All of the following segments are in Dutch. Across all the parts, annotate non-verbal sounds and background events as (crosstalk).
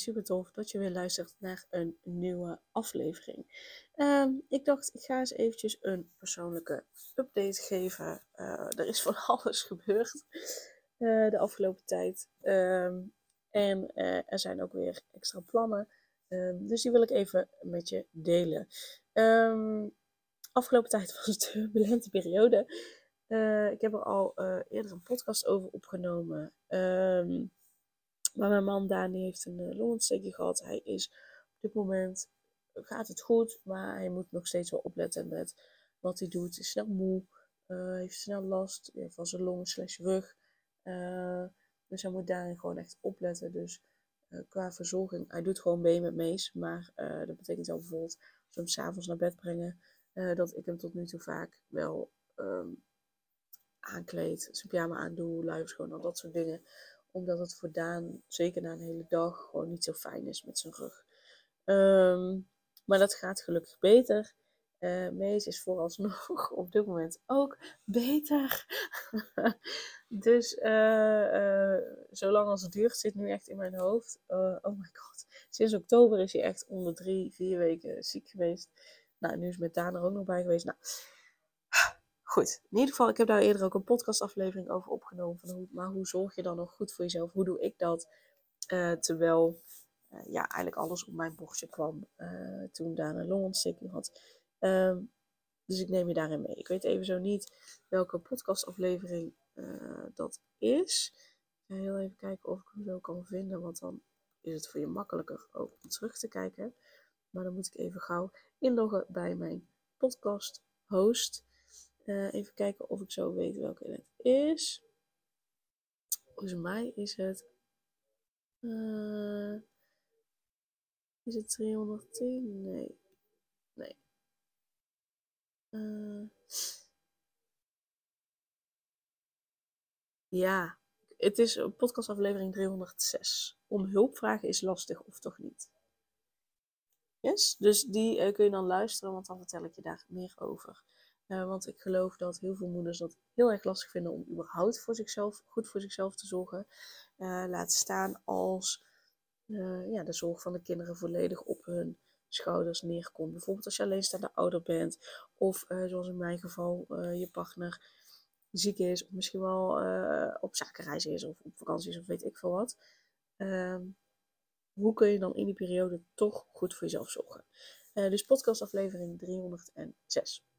Super tof dat je weer luistert naar een nieuwe aflevering. Ehm, ik dacht, ik ga eens eventjes een persoonlijke update geven. Uh, er is van (laughs) alles gebeurd uh, de afgelopen tijd. Ehm, en uh, er zijn ook weer extra plannen. Um, dus die wil ik even met je delen. afgelopen tijd (laughs) was het een turbulente periode. ik heb er al eerder een podcast over opgenomen. Maar mijn man Dani heeft een uh, longontsteking gehad. Hij is op dit moment, gaat het goed, maar hij moet nog steeds wel opletten met wat hij doet. Hij is snel moe, uh, heeft snel last van zijn longen slash rug. Dus hij moet daarin gewoon echt opletten. Dus qua verzorging, hij doet gewoon mee met Mees. Maar dat betekent wel bijvoorbeeld, als we hem s'avonds naar bed brengen, dat ik hem tot nu toe vaak wel um, aankleed, zijn pyjama aandoe, luiers gewoon al dat soort dingen omdat het voor Daan, zeker na een hele dag, gewoon niet zo fijn is met zijn rug. Um, maar dat gaat gelukkig beter. Uh, Mees is vooralsnog (laughs) op dit moment ook beter. (laughs) dus uh, uh, zolang als het duurt, zit nu echt in mijn hoofd. oh my god. Sinds oktober is hij echt onder drie, vier weken ziek geweest. Nou, nu is met Daan er ook nog bij geweest. Nou, Goed, in ieder geval, ik heb daar eerder ook een podcastaflevering over opgenomen. Van hoe, maar hoe zorg je dan nog goed voor jezelf? Hoe doe ik dat? Uh, terwijl uh, ja, eigenlijk alles op mijn bordje kwam uh, toen daar een longontsteking had. Um, dus ik neem je daarin mee. Ik weet even zo niet welke podcastaflevering dat is. Ik ga heel even kijken of ik hem zo kan vinden, want dan is het voor je makkelijker ook om terug te kijken. Maar dan moet ik even gauw inloggen bij mijn podcast host. Uh, even kijken of ik zo weet welke het is. Volgens mij is het. Uh, is het 310? Nee. Nee. Uh, ja, het is podcastaflevering 306. Om hulp vragen is lastig of toch niet? Yes, dus die kun je dan luisteren, want dan vertel ik je daar meer over. Uh, want ik geloof dat heel veel moeders dat heel erg lastig vinden om überhaupt voor zichzelf, goed voor zichzelf te zorgen. Uh, laat staan als uh, ja, de zorg van de kinderen volledig op hun schouders neerkomt. Bijvoorbeeld als je alleenstaande ouder bent. Of zoals in mijn geval je partner ziek is. Of misschien wel op zakenreis is. Of op vakantie is of weet ik veel wat. Ehm, hoe kun je dan in die periode toch goed voor jezelf zorgen? dus podcastaflevering 306.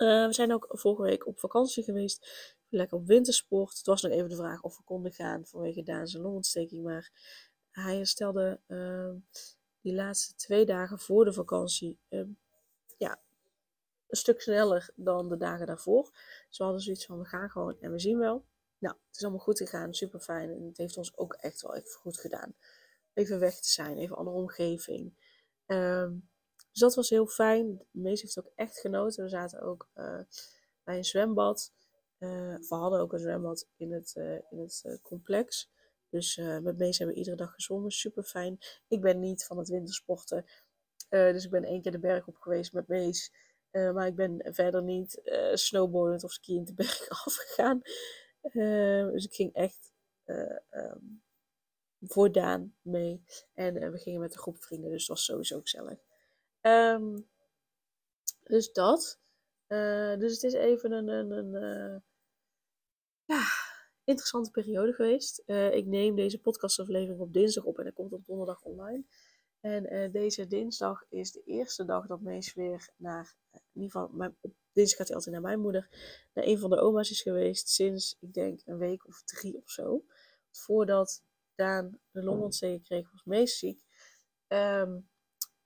Uh, we zijn ook vorige week op vakantie geweest. Lekker op wintersport. Het was nog even de vraag of we konden gaan vanwege Daanse longontsteking. Maar hij herstelde uh, die laatste twee dagen voor de vakantie uh, ja, een stuk sneller dan de dagen daarvoor. Dus we hadden zoiets van we gaan gewoon en we zien wel. Nou, het is allemaal goed gegaan. Super fijn. En het heeft ons ook echt wel even goed gedaan. Even weg te zijn. Even andere omgeving. Ehm, dus dat was heel fijn. Mees heeft ook echt genoten. We zaten ook uh, bij een zwembad. Uh, we hadden ook een zwembad in het, uh, in het complex. Dus met Mees hebben we iedere dag gezwommen. Super fijn. Ik ben niet van het wintersporten. dus ik ben één keer de berg op geweest met Mees. maar ik ben verder niet snowboardend of skiën de berg (laughs) afgegaan. dus ik ging echt um, voor Daan mee. En we gingen met een groep vrienden. Dus het was sowieso gezellig. Um, dus dat. Uh, dus het is even een, een, een uh, ja, interessante periode geweest. Uh, ik neem deze podcastaflevering op dinsdag op en hij komt op donderdag online. En deze dinsdag is de eerste dag dat Mees weer naar, in ieder geval, op dinsdag gaat hij altijd naar mijn moeder, naar een van de oma's is geweest sinds, ik denk, een week of drie of zo. Voordat Daan de longontsteking kreeg, was Mees ziek. Um,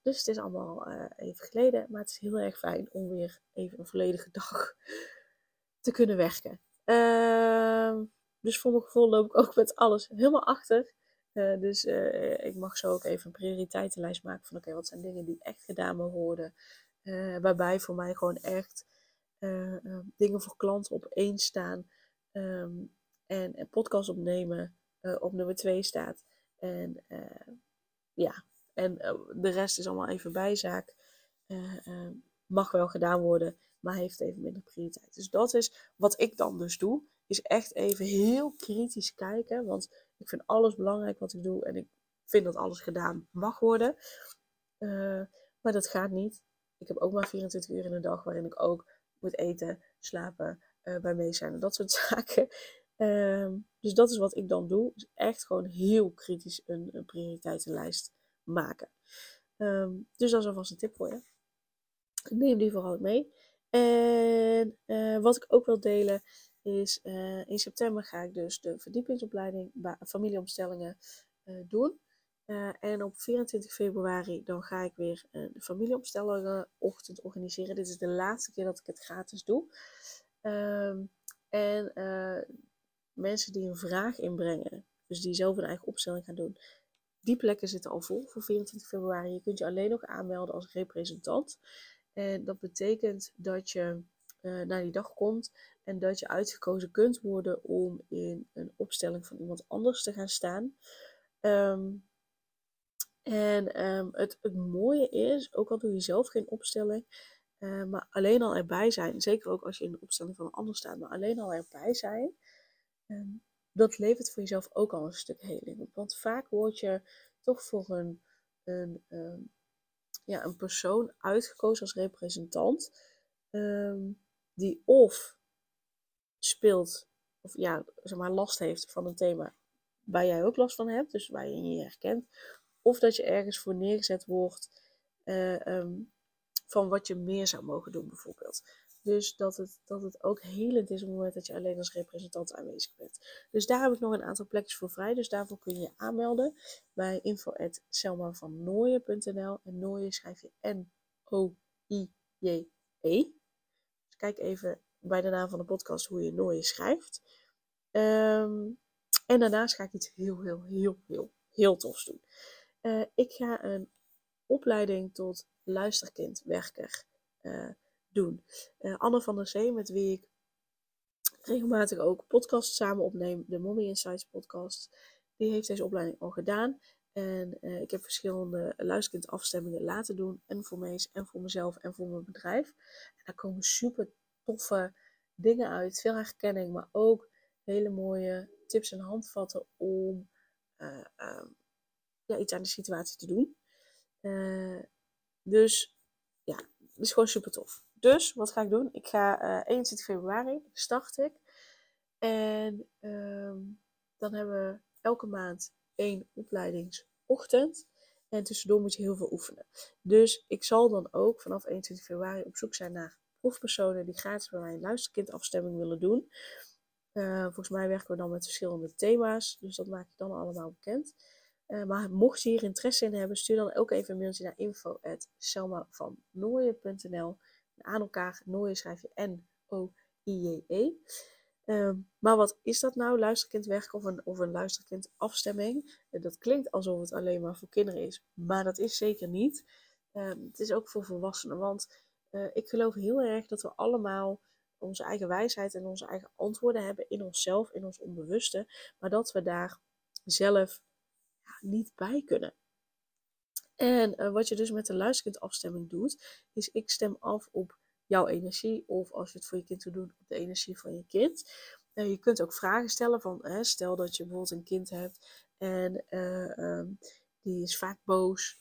dus het is allemaal uh, even geleden. Maar het is heel erg fijn om weer even een volledige (laughs) dag te kunnen werken. Uh, dus voor mijn gevoel loop ik ook met alles helemaal achter. Uh, dus uh, ik mag zo ook even een prioriteitenlijst maken van oké, wat zijn dingen die echt gedaan mogen worden. Waarbij voor mij gewoon echt dingen voor klanten op één staan. Um, en, en podcast opnemen op nummer twee staat. En ja, en de rest is allemaal even bijzaak. mag wel gedaan worden, maar heeft even minder prioriteit. Dus dat is wat ik dan dus doe. Is echt even heel kritisch kijken. Want ik vind alles belangrijk wat ik doe. En ik vind dat alles gedaan mag worden. Maar dat gaat niet. Ik heb ook maar 24 uur in een dag waarin ik ook moet eten, slapen, bij mee zijn en dat soort (laughs) zaken. Uh, dus dat is wat ik dan doe. Echt gewoon heel kritisch een prioriteitenlijst maken. Um, dus dat is alvast een tip voor je. Neem die vooral mee. En uh, wat ik ook wil delen is uh, in september ga ik dus de verdiepingsopleiding familieomstellingen uh, doen. En op 24 februari dan ga ik weer de familieomstellingenochtend organiseren. Dit is de laatste keer dat ik het gratis doe. Um, en mensen die een vraag inbrengen, dus die zelf een eigen opstelling gaan doen, die plekken zitten al vol voor 24 februari. Je kunt je alleen nog aanmelden als representant. En dat betekent dat je uh, naar die dag komt en dat je uitgekozen kunt worden om in een opstelling van iemand anders te gaan staan. Um, en um, het, mooie is, ook al doe je zelf geen opstelling, uh, maar alleen al erbij zijn, zeker ook als je in de opstelling van een ander staat, maar alleen al erbij zijn, um, dat levert voor jezelf ook al een stuk heling op. Want vaak word je toch voor een, een, um, ja, een persoon uitgekozen als representant, die of speelt, of ja, zeg maar, last heeft van een thema waar jij ook last van hebt, dus waar je je herkent, of dat je ergens voor neergezet wordt uh, um, van wat je meer zou mogen doen, bijvoorbeeld. Dus dat het, dat het ook helend is op het moment dat je alleen als representant aanwezig bent. Dus daar heb ik nog een aantal plekjes voor vrij. Dus daarvoor kun je je aanmelden bij info.selmavannooien.nl. En Nooien schrijf je N-O-I-J-E. Dus kijk even bij de naam van de podcast hoe je Nooien schrijft. Um, en daarnaast ga ik iets heel, heel, heel, heel, heel tofs doen. Uh, ik ga een opleiding tot luisterkindwerker uh, doen. Uh, Anne van der Zee, met wie ik regelmatig ook podcasts samen opneem, de Mommy Insights podcast, die heeft deze opleiding al gedaan. En ik heb verschillende luisterkindafstemmingen laten doen. En voor mij en voor mezelf en voor mijn bedrijf. En daar komen super toffe dingen uit. Veel herkenning, maar ook hele mooie tips en handvatten om uh, uh, ja, iets aan de situatie te doen. Dus ja, dat is gewoon super tof. Dus wat ga ik doen? Ik ga 21 februari start ik. En ehm, dan hebben we elke maand één opleidingsochtend. En tussendoor moet je heel veel oefenen. Dus ik zal dan ook vanaf 21 februari op zoek zijn naar proefpersonen die gratis bij mij een luisterkindafstemming willen doen. Uh, volgens mij werken we dan met verschillende thema's, dus dat maak ik dan allemaal bekend. Uh, maar mocht je hier interesse in hebben, stuur dan ook even een mailtje naar info.selmavannooien.nl Aan elkaar, Nooien schrijf je N-O-I-J-E. Uh, maar wat is dat nou, luisterkindwerk of een, of een luisterkindafstemming? Uh, dat klinkt alsof het alleen maar voor kinderen is, maar dat is zeker niet. Ehm, het is ook voor volwassenen, want uh, ik geloof heel erg dat we allemaal onze eigen wijsheid en onze eigen antwoorden hebben in onszelf, in ons onbewuste, maar dat we daar zelf ja, niet bij kunnen. En uh, wat je dus met de luisterkindafstemming doet, is ik stem af op jouw energie, of als je het voor je kind wil doen, op de energie van je kind. Uh, je kunt ook vragen stellen van, hè, stel dat je bijvoorbeeld een kind hebt en uh, um, die is vaak boos,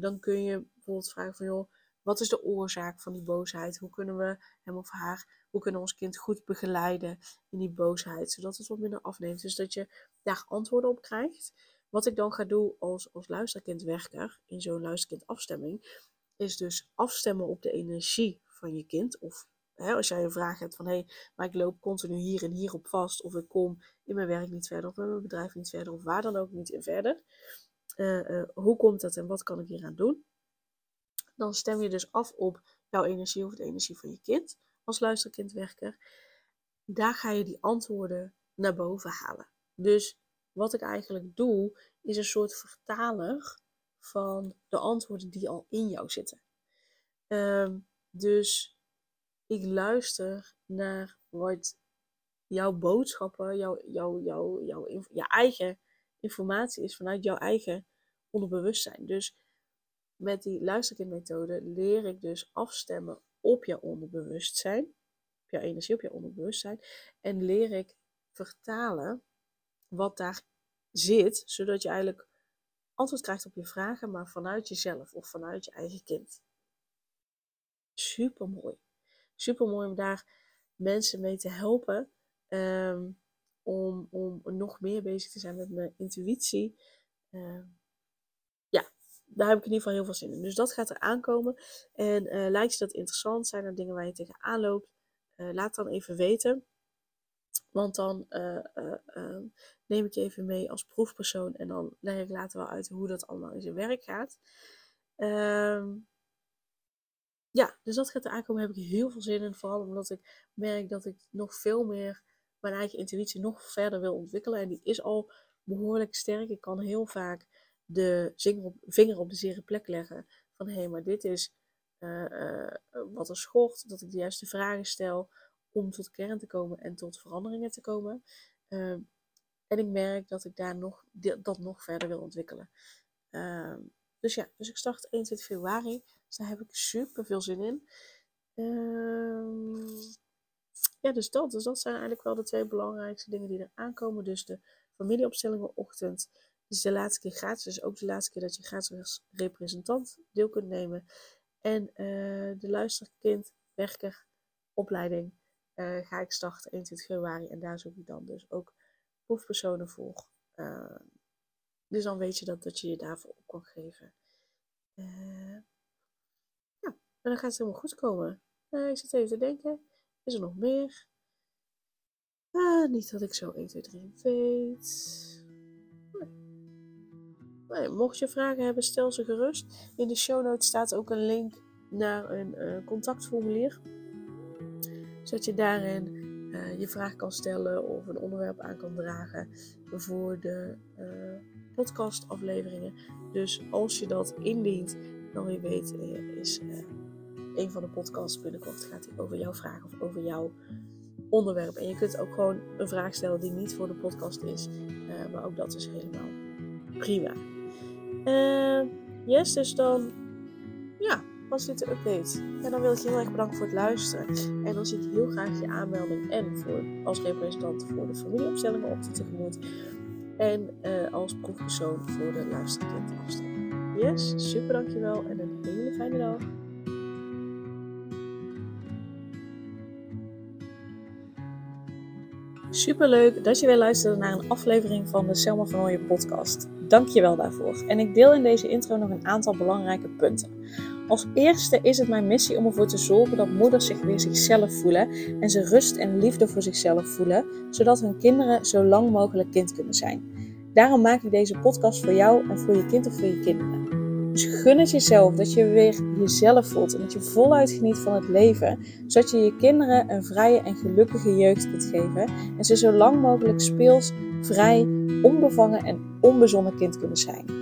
dan kun je bijvoorbeeld vragen van, joh, wat is de oorzaak van die boosheid? Hoe kunnen we hem of haar, hoe kunnen we ons kind goed begeleiden in die boosheid, zodat het wat minder afneemt? Dus dat je daar antwoorden op krijgt. Wat ik dan ga doen als, als luisterkindwerker in zo'n luisterkindafstemming, is dus afstemmen op de energie van je kind. Of hè, als jij een vraag hebt van hé, hey, maar ik loop continu hier en hier op vast, of ik kom in mijn werk niet verder, of in mijn bedrijf niet verder, of waar dan ook niet in verder. Uh, uh, hoe komt dat en wat kan ik hier aan doen? dan stem je dus af op jouw energie of de energie van je kind als luisterkindwerker. Daar ga je die antwoorden naar boven halen. Dus wat ik eigenlijk doe, is een soort vertaler van de antwoorden die al in jou zitten. Ehm, dus ik luister naar wat jouw boodschappen, jouw, jouw, jouw, jouw, je eigen informatie is vanuit jouw eigen onderbewustzijn. Dus met die luisterkindmethode leer ik dus afstemmen op jouw onderbewustzijn, op jouw energie, op jouw onderbewustzijn. En leer ik vertalen wat daar zit, zodat je eigenlijk antwoord krijgt op je vragen, maar vanuit jezelf of vanuit je eigen kind. Super mooi. Super mooi om daar mensen mee te helpen. Ehm, om, om nog meer bezig te zijn met mijn intuïtie. Ehm, ja, daar heb ik in ieder geval heel veel zin in. Dus dat gaat er aankomen. En uh, lijkt je dat interessant? Zijn er dingen waar je tegenaan loopt? Uh, laat dan even weten. Want dan uh, uh, neem ik je even mee als proefpersoon en dan leg ik later wel uit hoe dat allemaal in zijn werk gaat. Uh, ja, dus dat gaat er aankomen, heb ik heel veel zin in. Vooral omdat ik merk dat ik nog veel meer mijn eigen intuïtie nog verder wil ontwikkelen. En die is al behoorlijk sterk. Ik kan heel vaak de vinger op de zere plek leggen. Van hé, hey, maar dit is uh, wat er schort. Dat ik de juiste vragen stel om tot kern te komen en tot veranderingen te komen. Uh, en ik merk dat ik daar nog, dat nog verder wil ontwikkelen. Uh, dus ja, dus ik start 21 februari. Dus daar heb ik super veel zin in. Uh, ja, dus dat. Dus dat zijn eigenlijk wel de twee belangrijkste dingen die er aankomen. Dus de familieopstellingen ochtend. Dus de laatste keer gratis. Dus ook de laatste keer dat je gratis als representant deel kunt nemen. En uh, de luisterkind werker opleiding uh, ga ik starten 21 februari. En daar zoek ik dan dus ook proefpersonen voor. Uh, dus dan weet je dat, dat je je daarvoor op kan geven. Uh, ja, en dan gaat het helemaal goed komen. ik zit even te denken. Is er nog meer? niet dat ik zo 1, 2, 3 weet. Mocht je vragen hebben, stel ze gerust. In de show notes staat ook een link naar een contactformulier zodat je daarin uh, je vraag kan stellen of een onderwerp aan kan dragen voor de uh, podcastafleveringen. Dus als je dat indient, dan weet uh, is een van de podcasts binnenkort gaat over jouw vraag of over jouw onderwerp. En je kunt ook gewoon een vraag stellen die niet voor de podcast is, maar ook dat is helemaal prima. yes, dus dan ja, was dit de update. En dan wil ik je heel erg bedanken voor het luisteren. En dan zie ik heel graag je aanmelding en voor, als representant voor de familieopstellingen op tegemoet. En uh, als proefpersoon voor de luisterkindafstelling. Yes, super dankjewel en een hele fijne dag. Super leuk dat je weer luisterde naar een aflevering van de Selma van Ooyen podcast. Dank je wel daarvoor. En ik deel in deze intro nog een aantal belangrijke punten. Als eerste is het mijn missie om ervoor te zorgen dat moeders zich weer zichzelf voelen en ze rust en liefde voor zichzelf voelen, zodat hun kinderen zo lang mogelijk kind kunnen zijn. Daarom maak ik deze podcast voor jou en voor je kind of voor je kinderen. Dus gun het jezelf dat je weer jezelf voelt en dat je voluit geniet van het leven, zodat je je kinderen een vrije en gelukkige jeugd kunt geven en ze zo lang mogelijk speels, vrij, onbevangen en onbezonnen kind kunnen zijn.